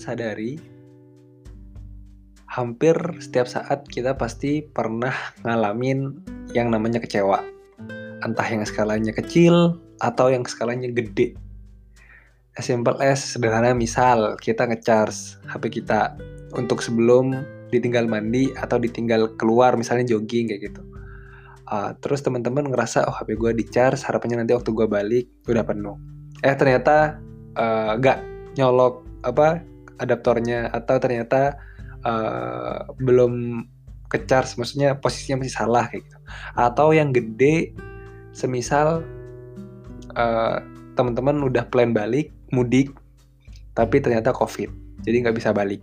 sadari, hampir setiap saat kita pasti pernah ngalamin yang namanya kecewa. Entah yang skalanya kecil atau yang skalanya gede. As simple as sederhana misal kita ngecharge HP kita untuk sebelum ditinggal mandi atau ditinggal keluar misalnya jogging kayak gitu. Uh, terus teman-teman ngerasa oh HP gue di charge harapannya nanti waktu gue balik udah penuh. Eh ternyata uh, gak nyolok apa adaptornya atau ternyata uh, belum ke charge maksudnya posisinya masih salah kayak gitu. Atau yang gede semisal uh, teman-teman udah plan balik mudik tapi ternyata covid jadi nggak bisa balik.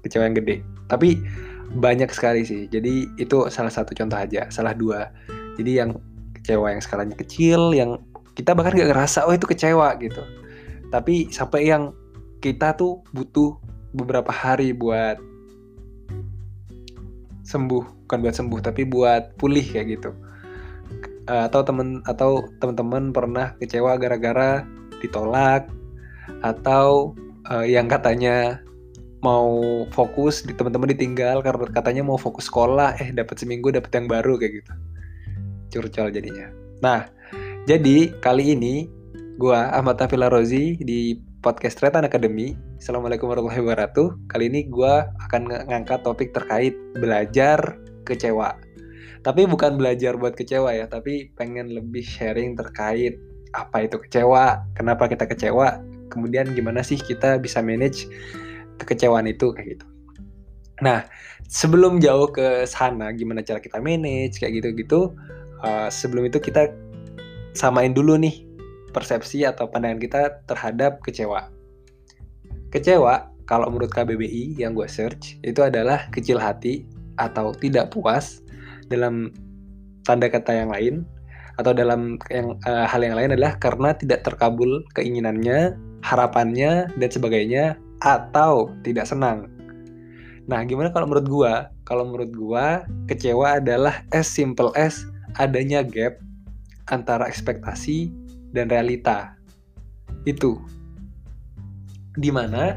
Kecewa yang gede. Tapi banyak sekali sih jadi itu salah satu contoh aja salah dua. Jadi yang kecewa yang skalanya kecil yang kita bahkan nggak ngerasa oh itu kecewa gitu. Tapi sampai yang kita tuh butuh beberapa hari buat sembuh. Bukan buat sembuh tapi buat pulih kayak gitu. Uh, atau temen atau teman-teman pernah kecewa gara-gara ditolak atau uh, yang katanya mau fokus di teman-teman ditinggal karena katanya mau fokus sekolah eh dapat seminggu dapat yang baru kayak gitu. Curcol jadinya. Nah jadi kali ini Gua Ahmad Tafila Rozi di podcast Tretan Academy. Assalamualaikum warahmatullahi wabarakatuh. Kali ini gua akan ngangkat topik terkait belajar kecewa. Tapi bukan belajar buat kecewa ya, tapi pengen lebih sharing terkait apa itu kecewa, kenapa kita kecewa, kemudian gimana sih kita bisa manage kekecewaan itu kayak gitu. Nah, sebelum jauh ke sana, gimana cara kita manage kayak gitu-gitu, uh, sebelum itu kita samain dulu nih persepsi atau pandangan kita terhadap kecewa. Kecewa, kalau menurut KBBI yang gue search, itu adalah kecil hati atau tidak puas dalam tanda kata yang lain atau dalam yang uh, hal yang lain adalah karena tidak terkabul keinginannya, harapannya dan sebagainya atau tidak senang. Nah, gimana kalau menurut gua? Kalau menurut gua, kecewa adalah as simple as adanya gap antara ekspektasi dan realita. Itu. Di mana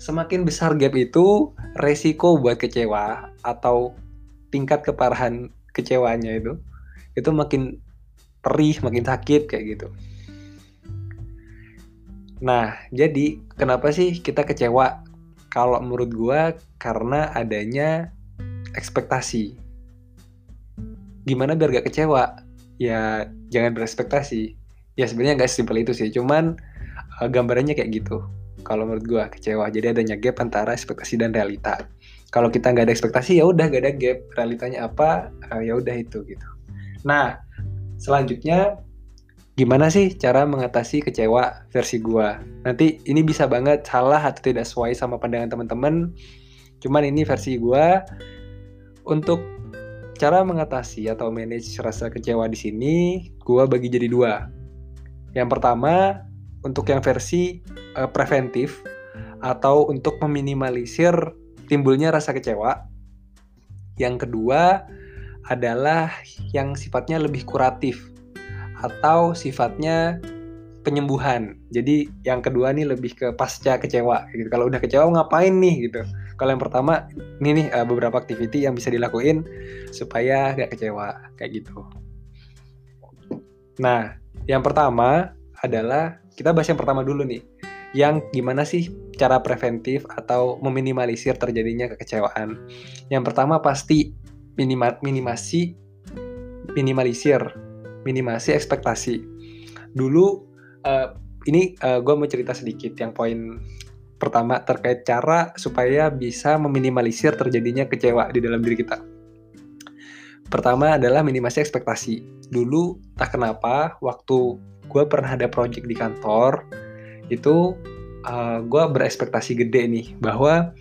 semakin besar gap itu, resiko buat kecewa atau tingkat keparahan kecewanya itu, itu makin perih, makin sakit kayak gitu. Nah, jadi kenapa sih kita kecewa? Kalau menurut gua karena adanya ekspektasi. Gimana biar gak kecewa? Ya jangan berekspektasi ya sebenarnya nggak simpel itu sih. Cuman uh, gambarannya kayak gitu. Kalau menurut gue kecewa. Jadi adanya gap antara ekspektasi dan realita. Kalau kita nggak ada ekspektasi ya udah gak ada gap. Realitanya apa? Uh, ya udah itu gitu. Nah selanjutnya gimana sih cara mengatasi kecewa versi gue nanti ini bisa banget salah atau tidak sesuai sama pandangan teman-teman. Cuman ini versi gue untuk cara mengatasi atau manage rasa kecewa di sini gue bagi jadi dua yang pertama, untuk yang versi uh, preventif atau untuk meminimalisir timbulnya rasa kecewa. Yang kedua adalah yang sifatnya lebih kuratif atau sifatnya penyembuhan. Jadi yang kedua nih lebih ke pasca kecewa. Gitu. Kalau udah kecewa ngapain nih gitu. Kalau yang pertama ini nih uh, beberapa activity yang bisa dilakuin supaya gak kecewa kayak gitu. Nah, yang pertama adalah kita bahas yang pertama dulu nih. Yang gimana sih cara preventif atau meminimalisir terjadinya kekecewaan? Yang pertama pasti minima, minimasi minimalisir, minimasi ekspektasi. Dulu uh, ini uh, eh, gue mau cerita sedikit yang poin pertama terkait cara supaya bisa meminimalisir terjadinya kecewa di dalam diri kita. Pertama adalah minimasi ekspektasi. Dulu tak kenapa waktu gue pernah ada project di kantor itu uh, gue berekspektasi gede nih bahwa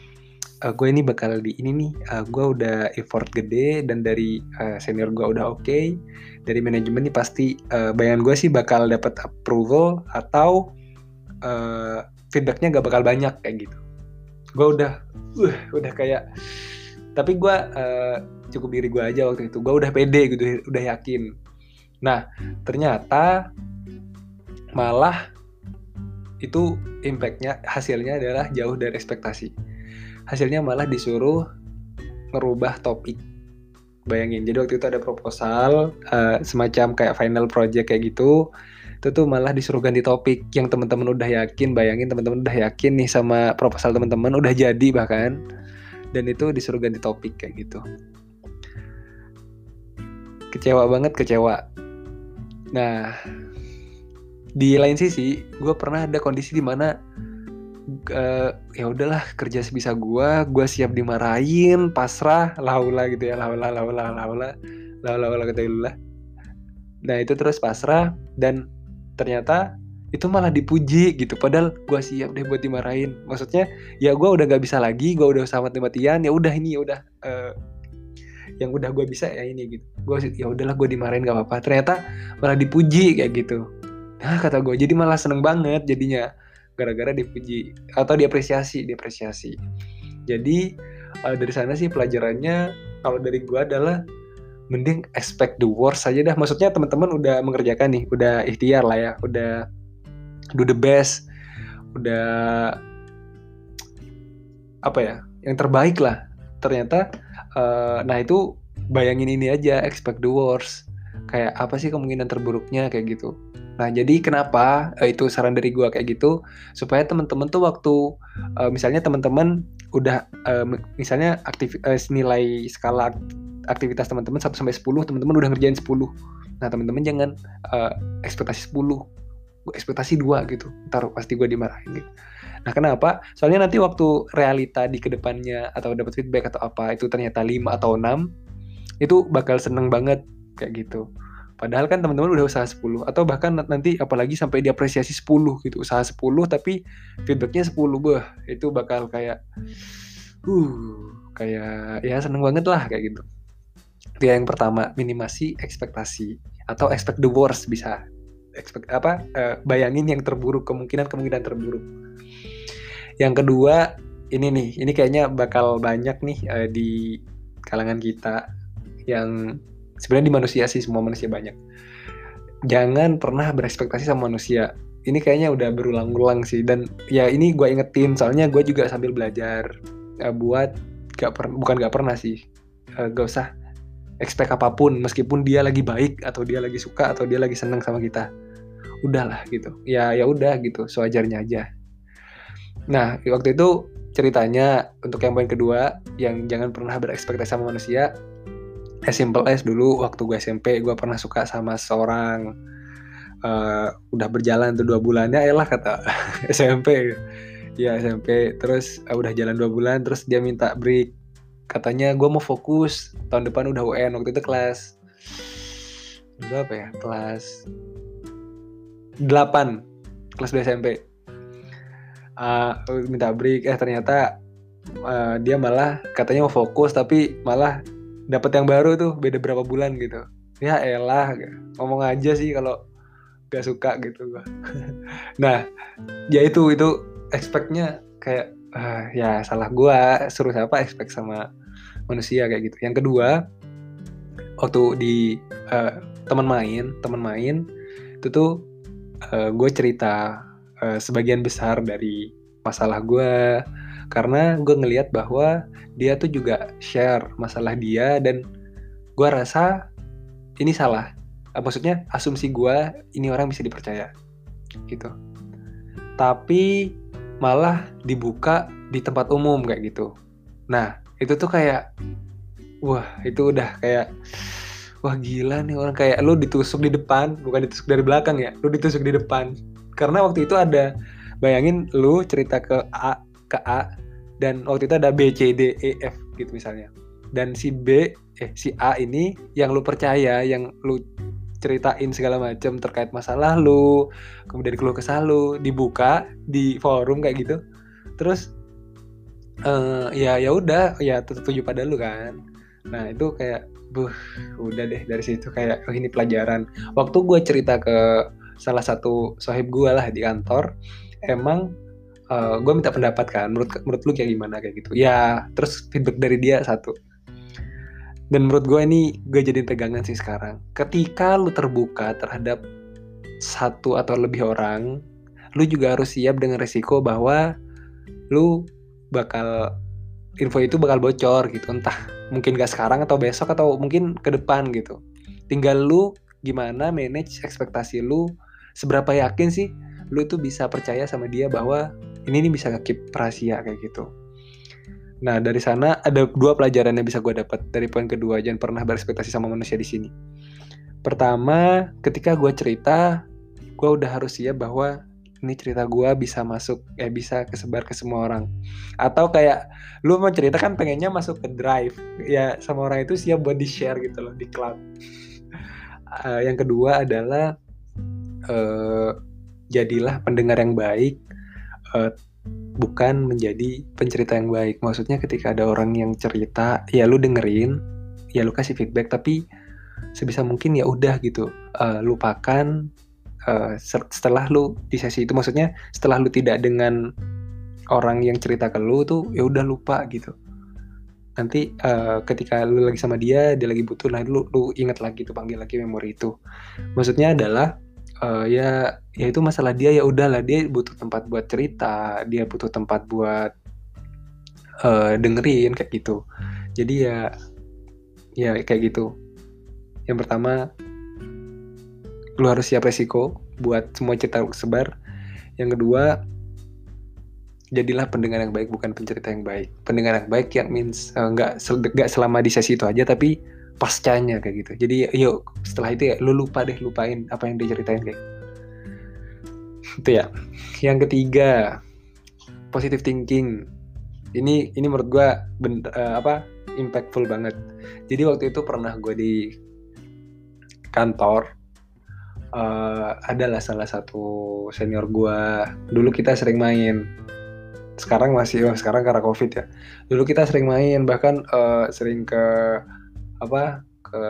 uh, gue ini bakal di ini nih uh, gue udah effort gede dan dari uh, senior gue udah oke okay, dari manajemen nih pasti uh, bayangan gue sih bakal dapat approval atau uh, feedbacknya gak bakal banyak kayak gitu gue udah uh, udah kayak tapi gue uh, cukup diri gue aja waktu itu. Gue udah pede gitu udah yakin. Nah ternyata malah itu impactnya hasilnya adalah jauh dari ekspektasi. Hasilnya malah disuruh ngerubah topik. Bayangin jadi waktu itu ada proposal uh, semacam kayak final project kayak gitu itu tuh malah disuruh ganti topik yang teman-teman udah yakin. Bayangin teman-teman udah yakin nih sama proposal teman-teman udah jadi bahkan. Dan itu disuruh ganti topik kayak gitu kecewa banget kecewa. Nah di lain sisi gue pernah ada kondisi di mana uh, ya udahlah kerja sebisa gue gue siap dimarahin pasrah laula gitu ya laula laula laula laula laula kata nah itu terus pasrah dan ternyata itu malah dipuji gitu. Padahal gue siap deh buat dimarahin. Maksudnya ya gue udah gak bisa lagi gue udah sama matian ya udah ini ya udah uh, yang udah gue bisa ya ini gitu gue ya udahlah gue dimarahin gak apa-apa ternyata malah dipuji kayak gitu nah kata gue jadi malah seneng banget jadinya gara-gara dipuji atau diapresiasi diapresiasi jadi uh, dari sana sih pelajarannya kalau dari gue adalah mending expect the worst saja dah. Maksudnya teman-teman udah mengerjakan nih, udah ikhtiar lah ya, udah do the best, udah apa ya, yang terbaik lah. Ternyata, uh, nah itu bayangin ini aja, expect the worst. Kayak apa sih kemungkinan terburuknya kayak gitu. Nah, jadi kenapa uh, itu saran dari gua kayak gitu supaya teman-teman tuh waktu uh, misalnya teman-teman udah uh, misalnya aktif uh, nilai skala aktivitas teman-teman 1 sampai 10, teman-teman udah ngerjain 10. Nah, teman-teman jangan uh, ekspektasi 10. Ekspektasi 2 gitu. Ntar pasti gue dimarahin gitu. Nah, kenapa? Soalnya nanti waktu realita di ke depannya atau dapat feedback atau apa itu ternyata 5 atau 6, itu bakal seneng banget kayak gitu. Padahal kan teman-teman udah usaha 10 atau bahkan nanti apalagi sampai diapresiasi 10 gitu. Usaha 10 tapi feedbacknya 10 bah itu bakal kayak uh kayak ya seneng banget lah kayak gitu. Itu yang pertama, minimasi ekspektasi atau expect the worst bisa. Expect apa? Uh, bayangin yang terburuk, kemungkinan-kemungkinan terburuk. Yang kedua, ini nih, ini kayaknya bakal banyak nih uh, di kalangan kita yang sebenarnya di manusia sih semua manusia banyak. Jangan pernah berekspektasi sama manusia. Ini kayaknya udah berulang-ulang sih dan ya ini gue ingetin soalnya gue juga sambil belajar uh, buat gak per, bukan gak pernah sih uh, gak usah expect apa pun meskipun dia lagi baik atau dia lagi suka atau dia lagi seneng sama kita udahlah gitu ya ya udah gitu sewajarnya aja nah waktu itu ceritanya untuk yang poin kedua yang jangan pernah berekspektasi sama manusia as simple as dulu waktu gue SMP gue pernah suka sama seorang uh, udah berjalan tuh dua bulannya elah kata SMP ya SMP terus uh, udah jalan dua bulan terus dia minta break. Katanya gue mau fokus tahun depan udah UN waktu itu kelas berapa ya? Kelas 8 kelas 2 SMP uh, minta break. Eh ternyata uh, dia malah katanya mau fokus tapi malah dapat yang baru tuh beda berapa bulan gitu. Ya elah ngomong aja sih kalau gak suka gitu gua. Nah ya itu itu expectnya kayak uh, ya salah gua suruh siapa expect sama manusia kayak gitu. Yang kedua waktu di uh, teman main teman main itu tuh uh, gue cerita uh, sebagian besar dari masalah gue karena gue ngelihat bahwa dia tuh juga share masalah dia dan gue rasa ini salah. Uh, maksudnya asumsi gue ini orang bisa dipercaya gitu. Tapi malah dibuka di tempat umum kayak gitu. Nah itu tuh kayak wah itu udah kayak wah gila nih orang. Kayak lu ditusuk di depan bukan ditusuk dari belakang ya lu ditusuk di depan karena waktu itu ada bayangin lu cerita ke A ke A dan waktu itu ada B C D E F gitu misalnya. Dan si B eh si A ini yang lu percaya yang lu ceritain segala macam terkait masalah lu kemudian keluh kesah lu dibuka di forum kayak gitu. Terus uh, ya ya udah ya tertuju pada lu kan. Nah itu kayak buh udah deh dari situ kayak oh ini pelajaran. Waktu gue cerita ke salah satu sohib gue lah di kantor emang uh, eh, gue minta pendapat kan menurut menurut lu kayak gimana kayak gitu. Ya terus feedback dari dia satu. Dan menurut gue ini gue jadi pegangan sih sekarang. Ketika lu terbuka terhadap satu atau lebih orang lu juga harus siap dengan resiko bahwa lu bakal info itu bakal bocor gitu. Entah mungkin gak sekarang atau besok atau mungkin ke depan gitu. Tinggal lu gimana manage ekspektasi lu seberapa yakin sih lu tuh bisa percaya sama dia bahwa ini nih bisa ngekip rahasia kayak gitu? Nah dari sana ada dua pelajaran yang bisa gue dapat dari poin kedua jangan pernah berekspektasi sama manusia di sini. Pertama ketika gue cerita gue udah harus siap bahwa ini cerita gue bisa masuk eh bisa kesebar ke semua orang. Atau kayak lu mau cerita kan pengennya masuk ke drive. Ya sama orang itu siap buat di share gitu loh di cloud uh, yang kedua adalah uh, jadilah pendengar yang baik uh, bukan menjadi pencerita yang baik. Maksudnya ketika ada orang yang cerita ya lu dengerin ya lu kasih feedback tapi sebisa mungkin ya udah gitu. Uh, lupakan uh, setelah lu di sesi itu maksudnya setelah lu tidak dengan orang yang cerita ke lu tuh ya udah lupa gitu. Nanti uh, ketika lu lagi sama dia dia lagi butuh nah lu lu ingat lagi tuh panggil lagi memori itu. Maksudnya adalah uh, ya ya itu masalah dia ya udahlah dia butuh tempat buat cerita dia butuh tempat buat uh, dengerin kayak gitu. Jadi ya ya kayak gitu. Yang pertama lu harus siap resiko buat semua cerita lu sebar yang kedua jadilah pendengar yang baik bukan pencerita yang baik. Pendengar yang baik yang means uh, nggak nggak selama di sesi itu aja tapi pascanya kayak gitu. Jadi yuk setelah itu ya lu lupa deh lupain apa yang dia ceritain kayak itu ya. Yang ketiga positive thinking. Ini ini menurut gue uh, apa impactful banget. Jadi waktu itu pernah gue di kantor uh, adalah salah satu senior gua. Dulu kita sering main. Sekarang masih oh, sekarang karena covid ya. Dulu kita sering main bahkan uh, sering ke apa ke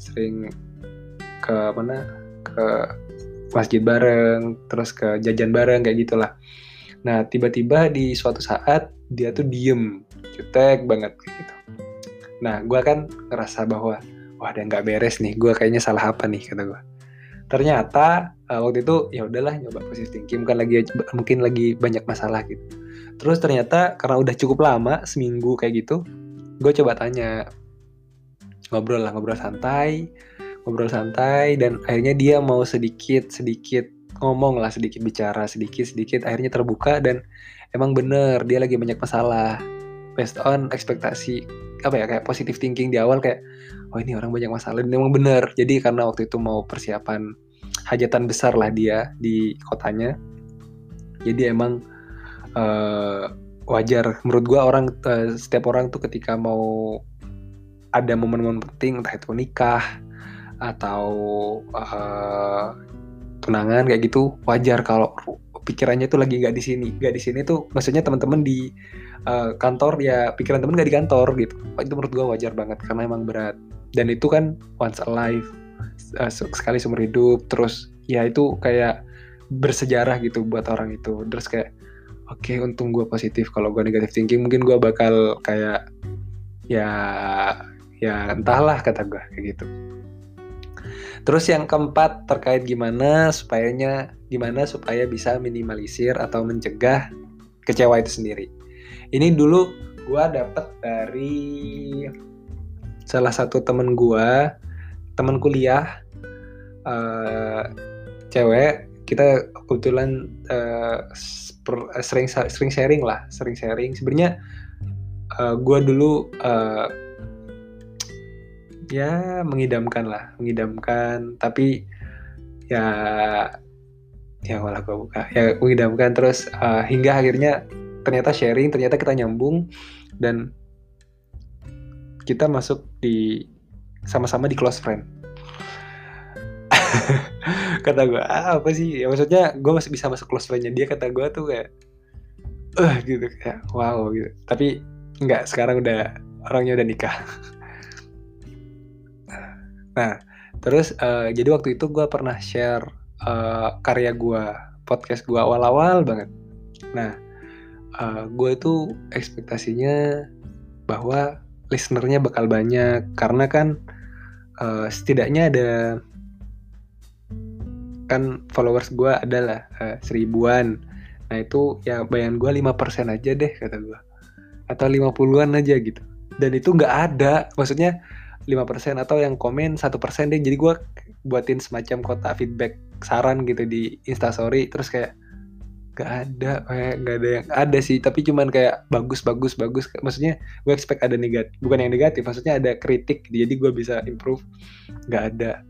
sering ke mana ke masjid bareng terus ke jajan bareng kayak gitulah. Nah tiba-tiba di suatu saat dia tuh diem jutek banget gitu. Nah gue kan ngerasa bahwa wah ada nggak beres nih gue kayaknya salah apa nih kata gue ternyata uh, waktu itu ya udahlah nyoba positive thinking mungkin lagi mungkin lagi banyak masalah gitu. Terus ternyata karena udah cukup lama seminggu kayak gitu gue coba tanya ngobrol lah ngobrol santai ngobrol santai dan akhirnya dia mau sedikit sedikit ngomong lah sedikit bicara sedikit sedikit akhirnya terbuka dan emang bener dia lagi banyak masalah. Based on ekspektasi apa ya kayak positive thinking di awal kayak oh ini orang banyak masalah dan emang bener. Jadi karena waktu itu mau persiapan hajatan besar lah dia di kotanya jadi emang uh, wajar. Menurut gua orang uh, setiap orang tuh ketika mau ada momen-momen penting entah itu nikah atau uh, tunangan kayak gitu wajar kalau pikirannya tuh lagi nggak di sini. Nggak di sini tuh maksudnya teman-teman di uh, kantor ya pikiran temen nggak di kantor gitu. Itu menurut gue wajar banget karena emang berat. Dan itu kan once alive uh, sekali seumur hidup terus ya itu kayak bersejarah gitu buat orang itu. Terus kayak oke okay, untung gue positif. Kalau gue negatif thinking mungkin gue bakal kayak ya ya entahlah kata gue kayak gitu. Terus yang keempat terkait gimana supayanya gimana supaya bisa minimalisir atau mencegah kecewa itu sendiri. Ini dulu gue dapet dari salah satu temen gue temen kuliah uh, cewek. Kita kebetulan uh, sering sering sharing lah sering sharing. Sebenarnya uh, gue dulu uh, ya mengidamkan lah mengidamkan. Tapi ya ya malah gue buka. Ya mengidamkan. Terus uh, hingga akhirnya ternyata sharing ternyata kita nyambung dan kita masuk di sama-sama di close friend. Kata gue ah, apa sih? Ya maksudnya gue masih bisa masuk close friendnya dia kata gue tuh kayak eh uh, gitu kayak wow gitu. Tapi nggak sekarang udah orangnya udah nikah nah terus uh, jadi waktu itu gue pernah share uh, karya gue podcast gue awal-awal banget. Nah uh, eh, gue itu ekspektasinya bahwa listenernya bakal banyak. Karena kan uh, setidaknya ada kan followers gue adalah uh, seribuan. Nah itu ya bayangan gue 5% aja deh kata gue atau 50-an aja gitu. Dan itu nggak ada. Maksudnya 5% atau yang komen satu persen deh. Jadi gue buatin semacam kotak feedback saran gitu di instastory. Terus kayak gak ada kayak gak ada yang ada sih tapi cuman kayak bagus bagus bagus. Maksudnya gue expect ada negatif bukan yang negatif maksudnya ada kritik. Jadi gue bisa improve. Gak ada.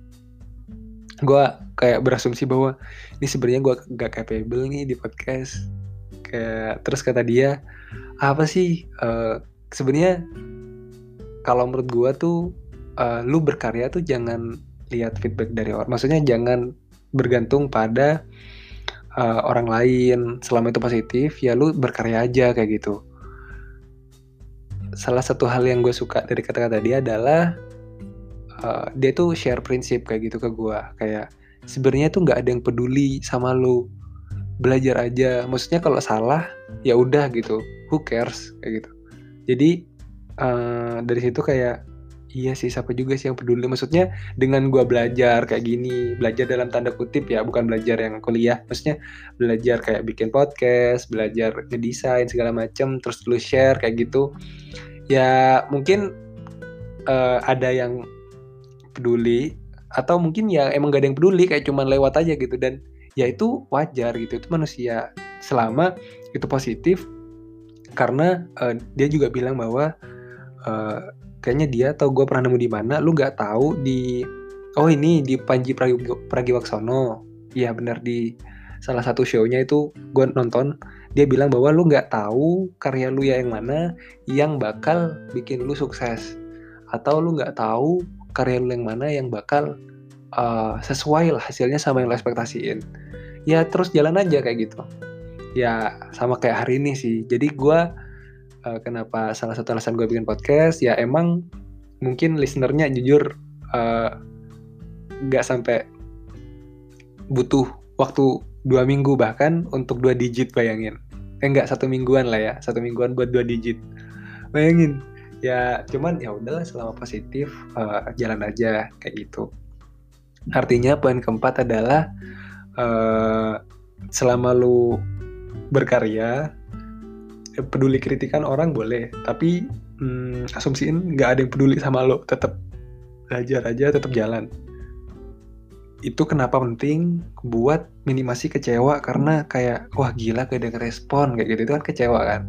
Gue kayak berasumsi bahwa ini sebenarnya gue gak capable nih di podcast. Kayak terus kata dia apa sih uh, sebenarnya kalau menurut gue tuh uh, lu berkarya tuh jangan lihat feedback dari orang. Maksudnya jangan bergantung pada uh, orang lain. Selama itu positif ya lu berkarya aja kayak gitu. Salah satu hal yang gue suka dari kata-kata dia adalah uh, dia tuh share prinsip kayak gitu ke gue kayak sebenarnya tuh nggak ada yang peduli sama lu. Belajar aja. Maksudnya kalau salah ya udah gitu. Who cares? Kayak gitu. Jadi uh, dari situ kayak iya sih siapa juga sih yang peduli. Maksudnya dengan gue belajar kayak gini belajar dalam tanda kutip ya bukan belajar yang kuliah. Maksudnya belajar kayak bikin podcast belajar ngedesain segala macem terus lu share kayak gitu. Ya mungkin uh, ada yang peduli atau mungkin ya emang gak ada yang peduli kayak cuman lewat aja gitu. Dan ya itu wajar gitu itu manusia. Selama itu positif karena uh, dia juga bilang bahwa uh, kayaknya dia atau gue pernah nemu di mana lu nggak tahu di oh ini di Panji Pragiwaksono. Iya benar di salah satu show-nya itu gue nonton dia bilang bahwa lu nggak tahu karya lu ya yang mana yang bakal bikin lu sukses. Atau lu nggak tahu karya lu yang mana yang bakal uh, sesuai lah hasilnya sama yang lu ekspektasiin. Ya terus jalan aja kayak gitu. Ya sama kayak hari ini sih. Jadi gue uh, kenapa salah satu alasan gue bikin podcast? Ya emang mungkin listenernya jujur nggak uh, sampai butuh waktu dua minggu bahkan untuk dua digit bayangin. Eh nggak satu mingguan lah ya. Satu mingguan buat dua digit. Bayangin. Ya cuman ya udahlah selama positif uh, jalan aja kayak gitu. Artinya poin keempat adalah uh, selama lu berkarya peduli kritikan orang boleh tapi hmm, asumsiin nggak ada yang peduli sama lo. Tetap belajar aja tetap jalan. Itu kenapa penting buat minimasi kecewa karena kayak wah gila gak ada respon kayak gitu. Itu kan kecewa kan?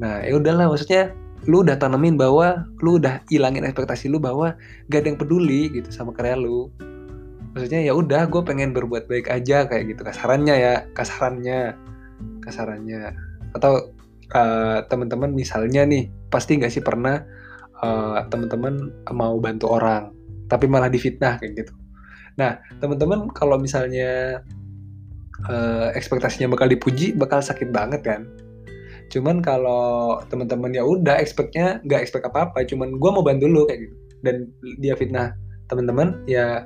Nah ya udahlah maksudnya lu udah tanemin bahwa lu udah ilangin ekspektasi lu bahwa gak ada yang peduli gitu sama karya lu. Maksudnya ya udah gue pengen berbuat baik aja kayak gitu. Kasarannya ya kasarannya kasarannya. Atau uh, teman-teman misalnya nih pasti nggak sih pernah uh, teman-teman mau bantu orang tapi malah difitnah kayak gitu. Nah teman-teman kalau misalnya uh, ekspektasinya bakal dipuji bakal sakit banget kan. Cuman kalau teman-teman ya udah expectnya nggak expect apa apa cuman gue mau bantu lo kayak gitu. Dan dia fitnah teman-teman ya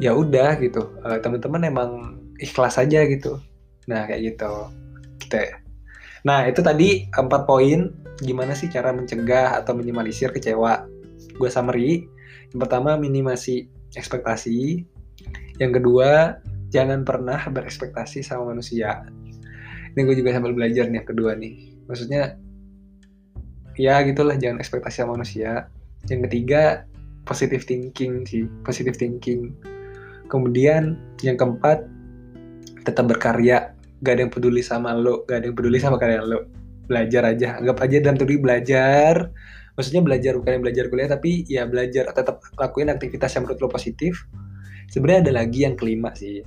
ya udah gitu. Uh, teman-teman emang ikhlas aja gitu. Nah kayak gitu. Kita Nah, itu tadi empat poin gimana sih cara mencegah atau minimalisir kecewa. Gue summary. Yang pertama, minimasi ekspektasi. Yang kedua, jangan pernah berekspektasi sama manusia. Ini gue juga sambil belajar nih yang kedua nih. Maksudnya, ya gitulah jangan ekspektasi sama manusia. Yang ketiga, positive thinking sih, positive thinking. Kemudian yang keempat, tetap berkarya gak ada yang peduli sama lo gak ada yang peduli sama kalian lo. Belajar aja anggap aja dalam teori belajar. Maksudnya belajar bukan yang belajar kuliah tapi ya belajar tetap lakuin aktivitas yang menurut lo positif. Sebenarnya ada lagi yang kelima sih.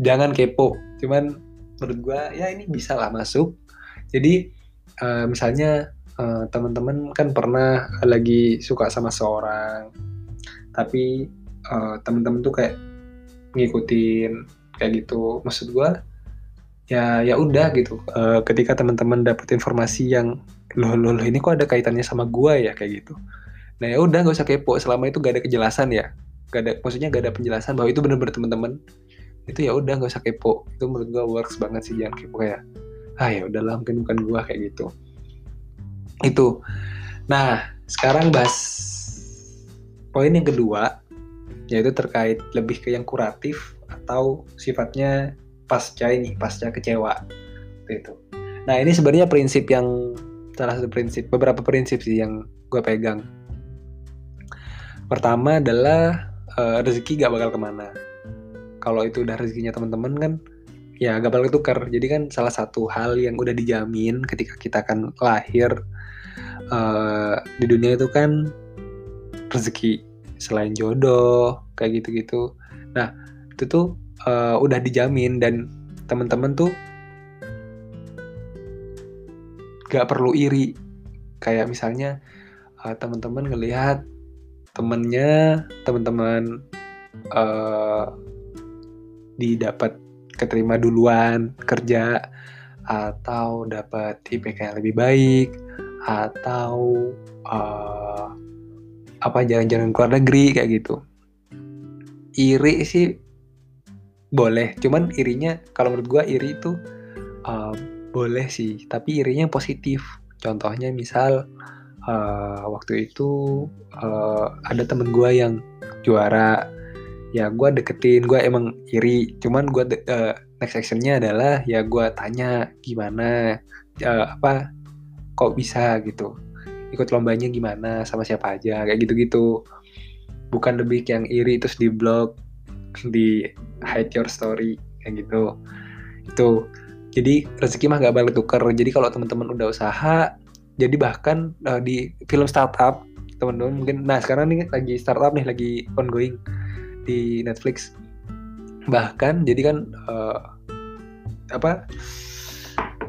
Jangan kepo. Cuman menurut gue ya ini bisa lah masuk. Jadi uh, misalnya uh, teman-teman kan pernah lagi suka sama seorang tapi uh, teman-teman tuh kayak ngikutin kayak gitu. Maksud gue ya ya udah gitu. Uh, ketika teman-teman dapat informasi yang loh loh loh ini kok ada kaitannya sama gua ya? kayak gitu. Nah ya udah nggak usah kepo. Selama itu gak ada kejelasan ya. Gak ada maksudnya gak ada penjelasan bahwa itu benar-benar teman-teman. Itu ya udah nggak usah kepo. Itu menurut gua works banget sih jangan kepo kayak ah ya udahlah mungkin bukan gua kayak gitu. Itu. Nah sekarang bahas poin yang kedua yaitu terkait lebih ke yang kuratif atau sifatnya pasca ini pasca kecewa. Itu. Nah ini sebenarnya prinsip yang salah satu prinsip beberapa prinsip sih yang gue pegang. Pertama adalah uh, rezeki gak bakal ke mana. Kalau itu udah rezekinya teman-teman kan ya gak bakal tukar jadi kan salah satu hal yang udah dijamin ketika kita akan lahir uh, di dunia itu kan rezeki selain jodoh kayak gitu-gitu. Nah itu tuh uh, udah dijamin dan teman-teman tuh gak perlu iri. Kayak misalnya uh, teman-teman ngelihat temennya teman-teman uh, didapat keterima duluan kerja atau dapat IPK yang lebih baik atau uh, apa jalan-jalan ke luar negeri kayak gitu. Iri sih boleh cuman irinya kalau menurut gue iri itu uh, boleh sih tapi irinya positif. Contohnya misal uh, waktu itu uh, ada temen gue yang juara. Ya gue deketin gue emang iri. Cuman gue uh, next actionnya adalah ya gue tanya gimana? Uh, apa? Kok bisa? Gitu. Ikut lombanya gimana? Sama siapa aja? Kayak gitu-gitu. Bukan lebih yang iri terus di blog di hide your story kayak gitu. Itu. Jadi rezeki mah gak balik tuker. Jadi kalau teman-teman udah usaha jadi bahkan uh, di film startup teman-teman mungkin nah sekarang nih lagi startup nih lagi ongoing di Netflix. Bahkan jadi kan uh, apa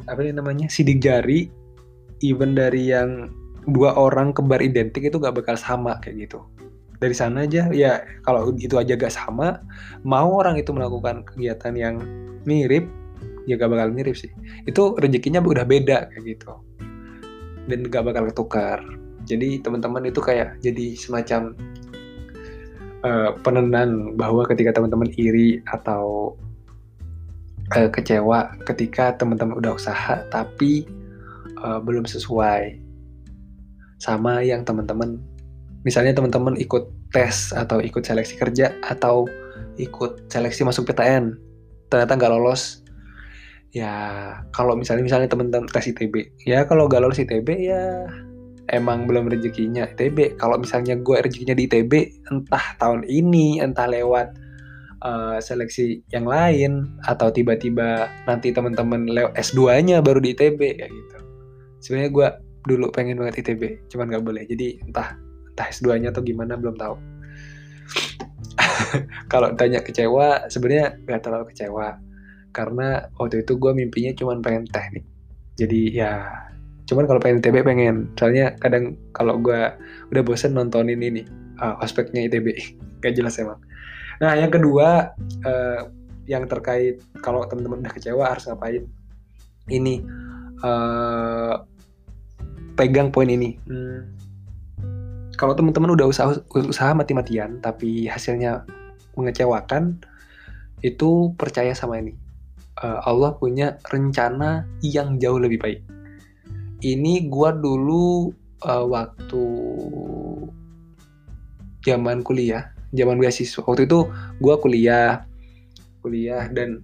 apa namanya sidik jari even dari yang dua orang kembar identik itu gak bakal sama kayak gitu dari sana aja. Ya kalau itu aja gak sama mau orang itu melakukan kegiatan yang mirip ya gak bakal mirip sih. Itu rezekinya udah beda kayak gitu. Dan gak bakal ketukar. Jadi teman-teman itu kayak jadi semacam uh, penenang bahwa ketika teman-teman iri atau uh, kecewa ketika teman-teman udah usaha tapi uh, belum sesuai sama yang teman-teman misalnya teman-teman ikut tes atau ikut seleksi kerja atau ikut seleksi masuk PTN ternyata nggak lolos ya kalau misalnya misalnya teman-teman tes ITB ya kalau gak lolos ITB ya emang belum rezekinya ITB kalau misalnya gue rezekinya di ITB entah tahun ini entah lewat uh, seleksi yang lain atau tiba-tiba nanti teman-teman lewat S2-nya baru di ITB ya gitu. Sebenarnya gue dulu pengen banget ITB cuman nggak boleh. Jadi entah entah S2-nya atau gimana belum tahu. Kalau tanya kecewa sebenarnya nggak terlalu kecewa. Karena waktu itu gue mimpinya cuma pengen teknik. Jadi ya cuman kalau pengen ITB pengen. Soalnya kadang kalau gue udah bosen nontonin ini uh, ospeknya ITB gak jelas emang. Nah yang kedua uh, yang terkait kalau teman-teman udah kecewa harus ngapain? Ini uh, pegang poin ini. Hmm, kalau teman-teman udah usaha usaha mati-matian tapi hasilnya mengecewakan itu percaya sama ini uh, Allah punya rencana yang jauh lebih baik. Ini gua dulu uh, waktu zaman kuliah, zaman beasiswa. Waktu itu gua kuliah, kuliah dan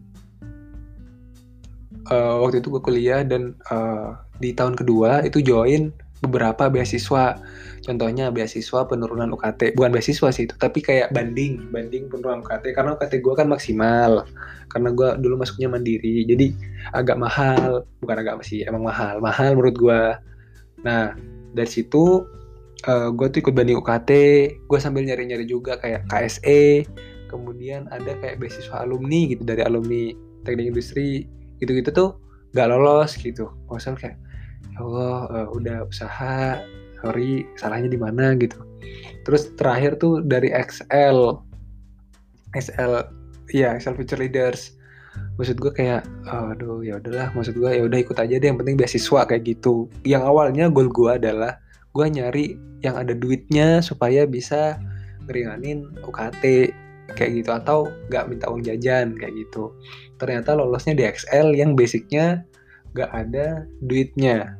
uh, waktu itu gua kuliah dan uh, di tahun kedua itu join beberapa beasiswa contohnya beasiswa penurunan UKT bukan beasiswa sih itu tapi kayak banding banding penurunan UKT karena UKT gue kan maksimal. Karena gue dulu masuknya mandiri jadi agak mahal. Bukan agak masih emang mahal. Mahal menurut gue nah dari situ uh, eh, gue tuh ikut banding UKT gue sambil nyari-nyari juga kayak KSE kemudian ada kayak beasiswa alumni gitu dari alumni teknik industri. Gitu-gitu tuh gak lolos gitu. Maksudnya kayak ya Allah uh, udah usaha sorry salahnya di mana gitu. Terus terakhir tuh dari XL XL iya XL Future Leaders. Maksud gue kayak aduh ya udahlah maksud gue ya udah ikut aja deh yang penting beasiswa kayak gitu. Yang awalnya goal gue adalah gue nyari yang ada duitnya supaya bisa ngeringanin UKT kayak gitu atau nggak minta uang jajan kayak gitu. Ternyata lolosnya di XL yang basicnya nggak ada duitnya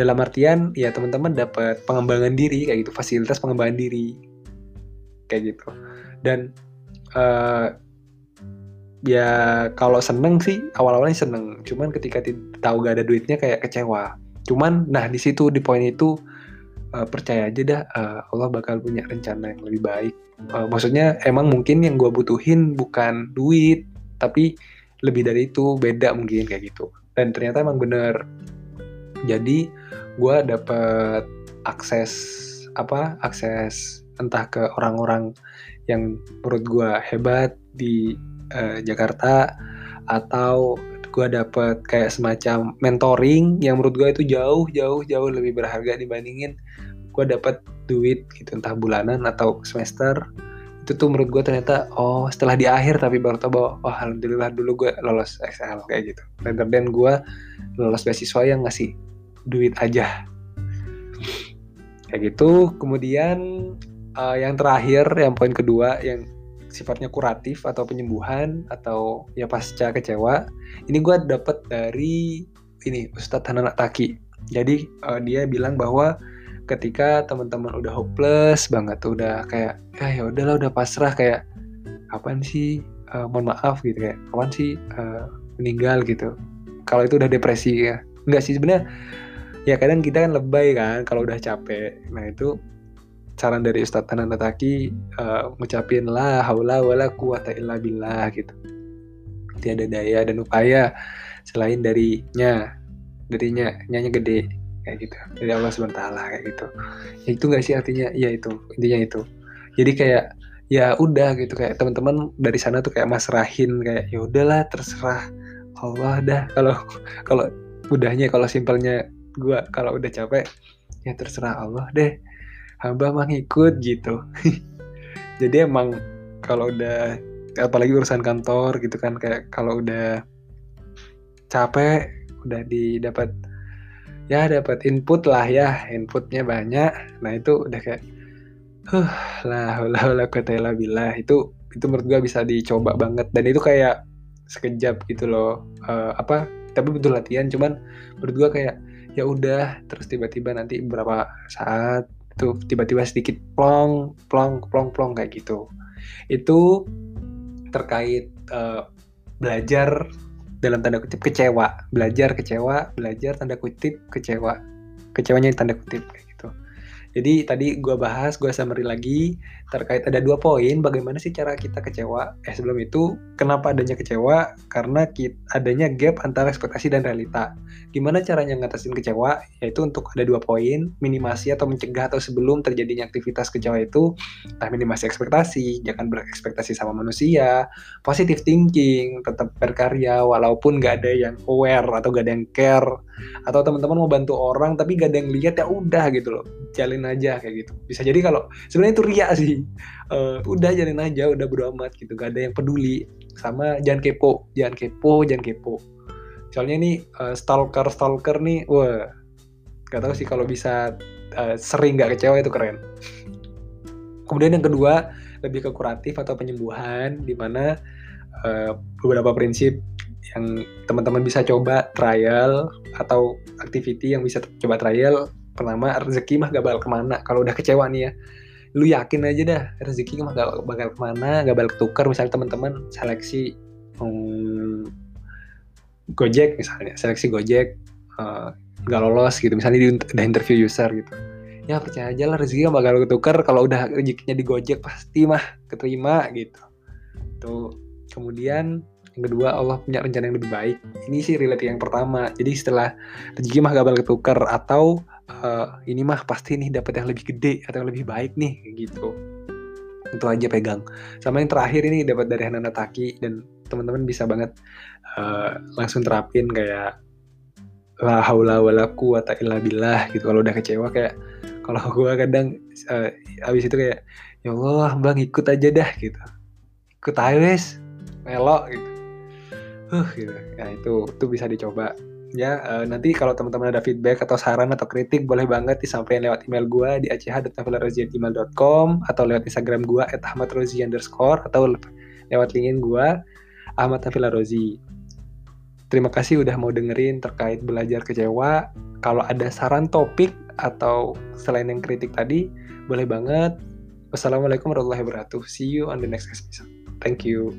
dalam artian ya teman-teman dapat pengembangan diri kayak gitu fasilitas pengembangan diri. Kayak gitu. Dan uh, ya kalau seneng sih awal-awalnya seneng. Cuman ketika tahu gak ada duitnya kayak kecewa. Cuman nah di situ di poin itu uh, percaya aja dah uh, Allah bakal punya rencana yang lebih baik. Uh, maksudnya emang mungkin yang gue butuhin bukan duit tapi lebih dari itu beda mungkin kayak gitu. Dan ternyata emang bener. Jadi gue dapet akses apa akses entah ke orang-orang yang menurut gue hebat di uh, Jakarta atau gue dapet kayak semacam mentoring yang menurut gue itu jauh jauh jauh lebih berharga dibandingin gue dapet duit gitu entah bulanan atau semester. Itu tuh menurut gue ternyata oh setelah di akhir tapi baru tau bahwa oh alhamdulillah dulu gue lolos XL kayak gitu. Rather than gue lolos beasiswa yang ngasih duit aja. Kayak gitu. Kemudian uh, yang terakhir yang poin kedua yang sifatnya kuratif atau penyembuhan atau ya pasca kecewa ini gue dapet dari ini Ustadz Hanan Taki jadi uh, dia bilang bahwa ketika teman-teman udah hopeless banget udah kayak ya ya udahlah udah pasrah kayak kapan sih? Uh, mohon maaf gitu kayak kapan sih? Uh, meninggal gitu. Kalau itu udah depresi ya. Enggak sih sebenarnya ya kadang kita kan lebay kan kalau udah capek. Nah itu saran dari Ustadz Tanan Taki uh, ngucapin lah haula wala quwata illa billah gitu. Tiada daya dan upaya selain darinya darinya nyanya gede kayak gitu. Dari Allah SWT kayak gitu. Ya itu gak sih artinya? Ya itu. Intinya itu. Jadi kayak ya udah gitu. Kayak teman-teman dari sana tuh kayak masrahin kayak ya udahlah terserah Allah dah. Kalau kalau udahnya kalau simpelnya gue kalau udah capek ya terserah Allah deh. Hamba mah ngikut gitu. Jadi emang kalau udah apalagi urusan kantor gitu kan kayak kalau udah capek udah didapat ya dapat input lah ya inputnya banyak. Nah itu udah kayak huh lah lah lah kata bila itu itu menurut gue bisa dicoba banget. Dan itu kayak sekejap gitu loh. Uh, apa tapi butuh latihan cuman menurut gue kayak ya udah terus tiba-tiba nanti beberapa saat itu tiba-tiba sedikit plong plong plong plong kayak gitu. Itu terkait uh, belajar dalam tanda kutip kecewa. Belajar kecewa belajar tanda kutip kecewa. Kecewanya tanda kutip jadi tadi gue bahas, gue summary lagi terkait ada dua poin bagaimana sih cara kita kecewa. Eh sebelum itu, kenapa adanya kecewa? Karena kita, adanya gap antara ekspektasi dan realita. Gimana caranya ngatasin kecewa? Yaitu untuk ada dua poin, minimasi atau mencegah atau sebelum terjadinya aktivitas kecewa itu, nah minimasi ekspektasi, jangan berekspektasi sama manusia, positive thinking, tetap berkarya walaupun gak ada yang aware atau gak ada yang care, atau teman-teman mau bantu orang tapi gak ada yang lihat ya udah gitu loh, jalin aja kayak gitu. Bisa jadi kalau sebenarnya itu ria sih. Uh, udah jalin aja udah beramat amat gitu. Gak ada yang peduli. Sama jangan kepo jangan kepo jangan kepo. Soalnya ini uh, stalker stalker nih wah. Gak tahu sih kalau bisa uh, sering gak kecewa itu keren. Kemudian yang kedua lebih ke kuratif atau penyembuhan di mana uh, beberapa prinsip yang teman-teman bisa coba trial atau activity yang bisa coba trial pertama rezeki mah gak bakal ke mana. Kalau udah kecewa nih ya lu yakin aja dah rezeki mah gak bakal ke mana gak bakal ketukar. Misalnya teman-teman seleksi um, Gojek misalnya seleksi Gojek uh, gak lolos gitu. Misalnya di, udah interview user gitu. Ya percaya aja lah rezeki gak bakal ketukar. Kalau udah rezekinya di Gojek pasti mah keterima gitu. Tuh kemudian yang kedua Allah punya rencana yang lebih baik. Ini sih relate yang pertama. Jadi setelah rezeki mah gak bakal ketukar atau uh, ini mah pasti nih dapat yang lebih gede atau yang lebih baik nih gitu. Itu aja pegang. Sama yang terakhir ini dapat dari Hanana Taki dan teman-teman bisa banget uh, langsung terapin kayak la haula wala quwata illa billah gitu. Kalau udah kecewa kayak kalau gue kadang uh, abis itu kayak ya Allah bang ikut aja dah gitu. Ikut aja wes melok gitu uh gitu. Ya itu itu bisa dicoba. Ya uh, nanti kalau teman-teman ada feedback atau saran atau kritik boleh banget disampaikan lewat email gue di ach.nafilarozi@gmail.com atau lewat instagram gue @ahmadrozi underscore atau lewat linkin gue Ahmad Nafilarozi terima kasih udah mau dengerin terkait belajar kecewa. Kalau ada saran topik atau selain yang kritik tadi boleh banget. Wassalamualaikum warahmatullahi wabarakatuh. See you on the next episode. Thank you